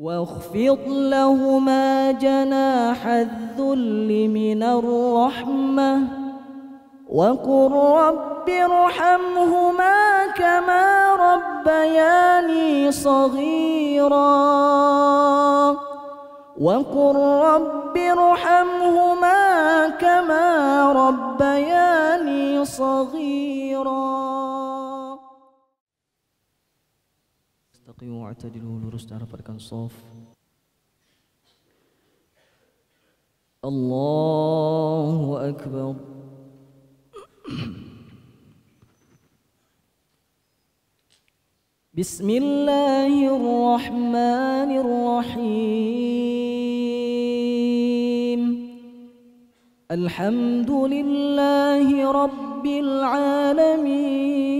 واخفض لهما جناح الذل من الرحمة وقل رب ارحمهما كما ربياني صغيرا وقل رب ارحمهما كما ربياني صغيرا واعتدلوا lurus dan rapatkan صف الله أكبر. بسم الله الرحمن الرحيم. الحمد لله رب العالمين.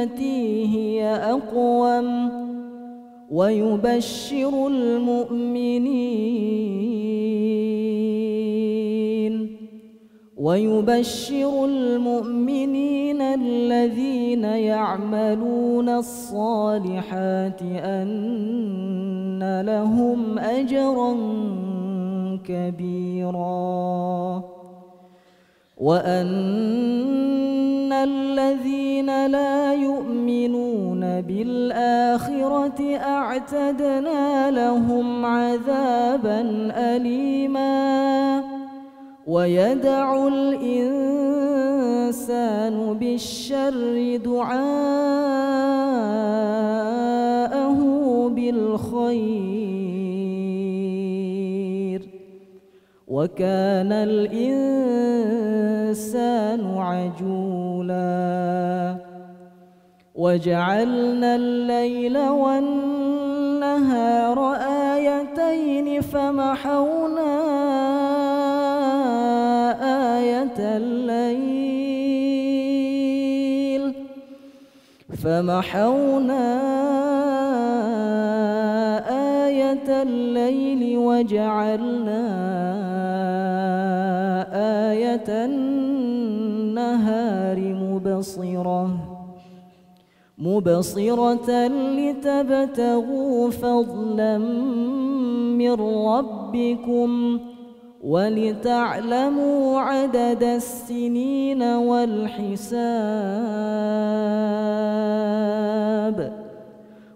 للتي هي أقوم ويبشر المؤمنين ويبشر المؤمنين الذين يعملون الصالحات أن لهم أجرا كبيرا وأن الذين لا يؤمنون بالآخرة أعتدنا لهم عذابا أليما. ويدع الإنسان بالشر دعاءه بالخير. وكان الإنسان عجولا. وجعلنا الليل والنهار آيتين فمحونا آية الليل. فمحونا الليل وجعلنا آية النهار مبصرة مبصرة لتبتغوا فضلا من ربكم ولتعلموا عدد السنين والحساب.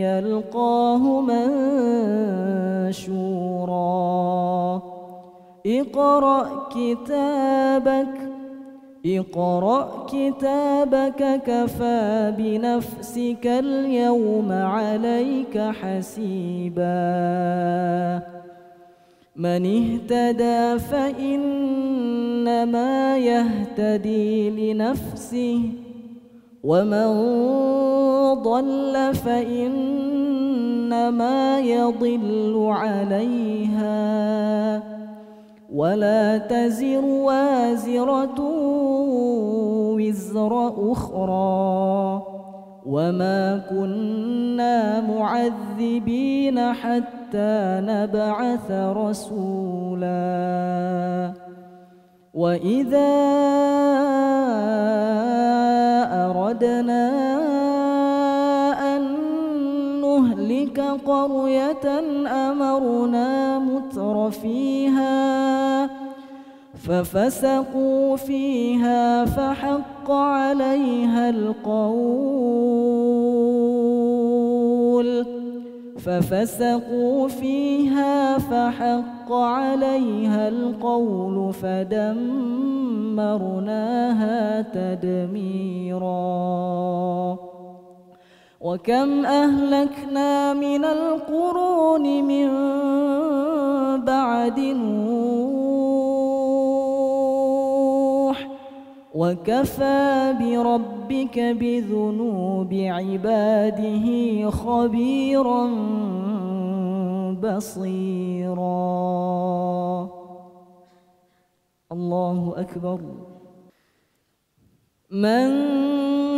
يلقاه منشورا. اقرأ كتابك اقرأ كتابك كفى بنفسك اليوم عليك حسيبا. من اهتدى فإنما يهتدي لنفسه ومن ضل فإنما يضل عليها ولا تزر وازرة وزر أخرى وما كنا معذبين حتى نبعث رسولا وإذا أردنا نهلك قرية أمرنا متر فيها ففسقوا فيها فحق عليها القول ففسقوا فيها فحق عليها القول فدمرناها تدميرا وكم أهلكنا من القرون من بعد نوح وكفى بربك بذنوب عباده خبيرا بصيرا. الله أكبر. من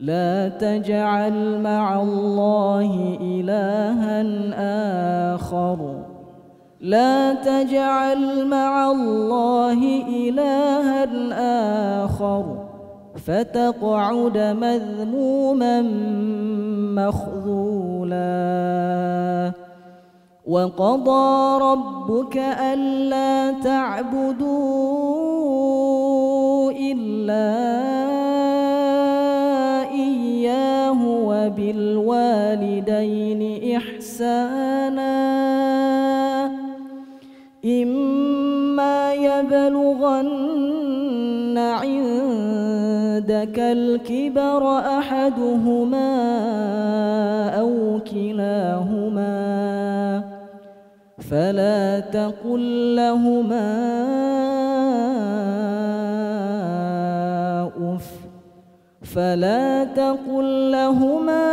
لا تجعل مع الله إلها آخر. لا تجعل مع الله إلها آخر. فتقعد مذموما مخذولا. وقضى ربك ألا تعبدوا إلا وبالوالدين إحسانا. إما يبلغن عندك الكبر أحدهما أو كلاهما فلا تقل لهما فلا تقل لهما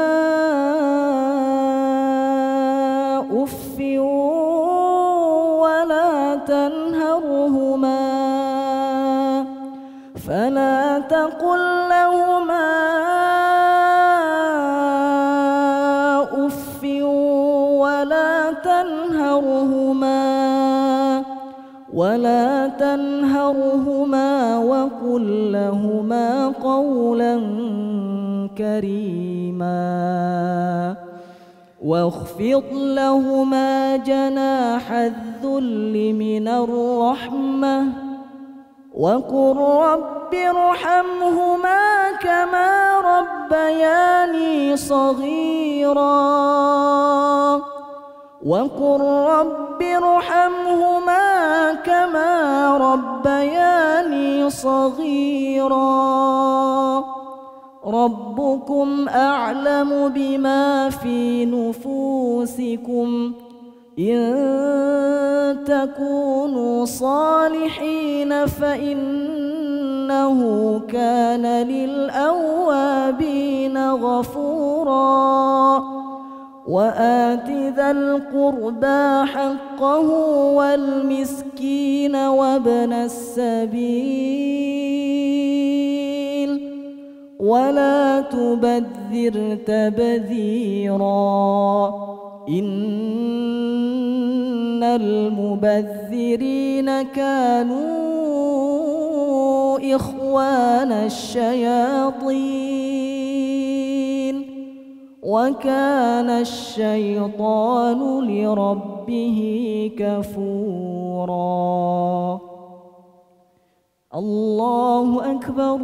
أف ولا تنهرهما فلا تقل لهما أف ولا تنهرهما ولا تنهرهما وقل لهما قولا كريما واخفض لهما جناح الذل من الرحمة وقل رب ارحمهما كما ربياني صغيرا وقل رب ارحمهما كما ربياني صغيرا ربكم أعلم بما في نفوسكم إن تكونوا صالحين فإنه كان للأوابين غفورا وآت ذا القربى حقه والمسكين وابن السبيل ولا تبذر تبذيرا. إن المبذرين كانوا إخوان الشياطين. وكان الشيطان لربه كفورا. الله أكبر.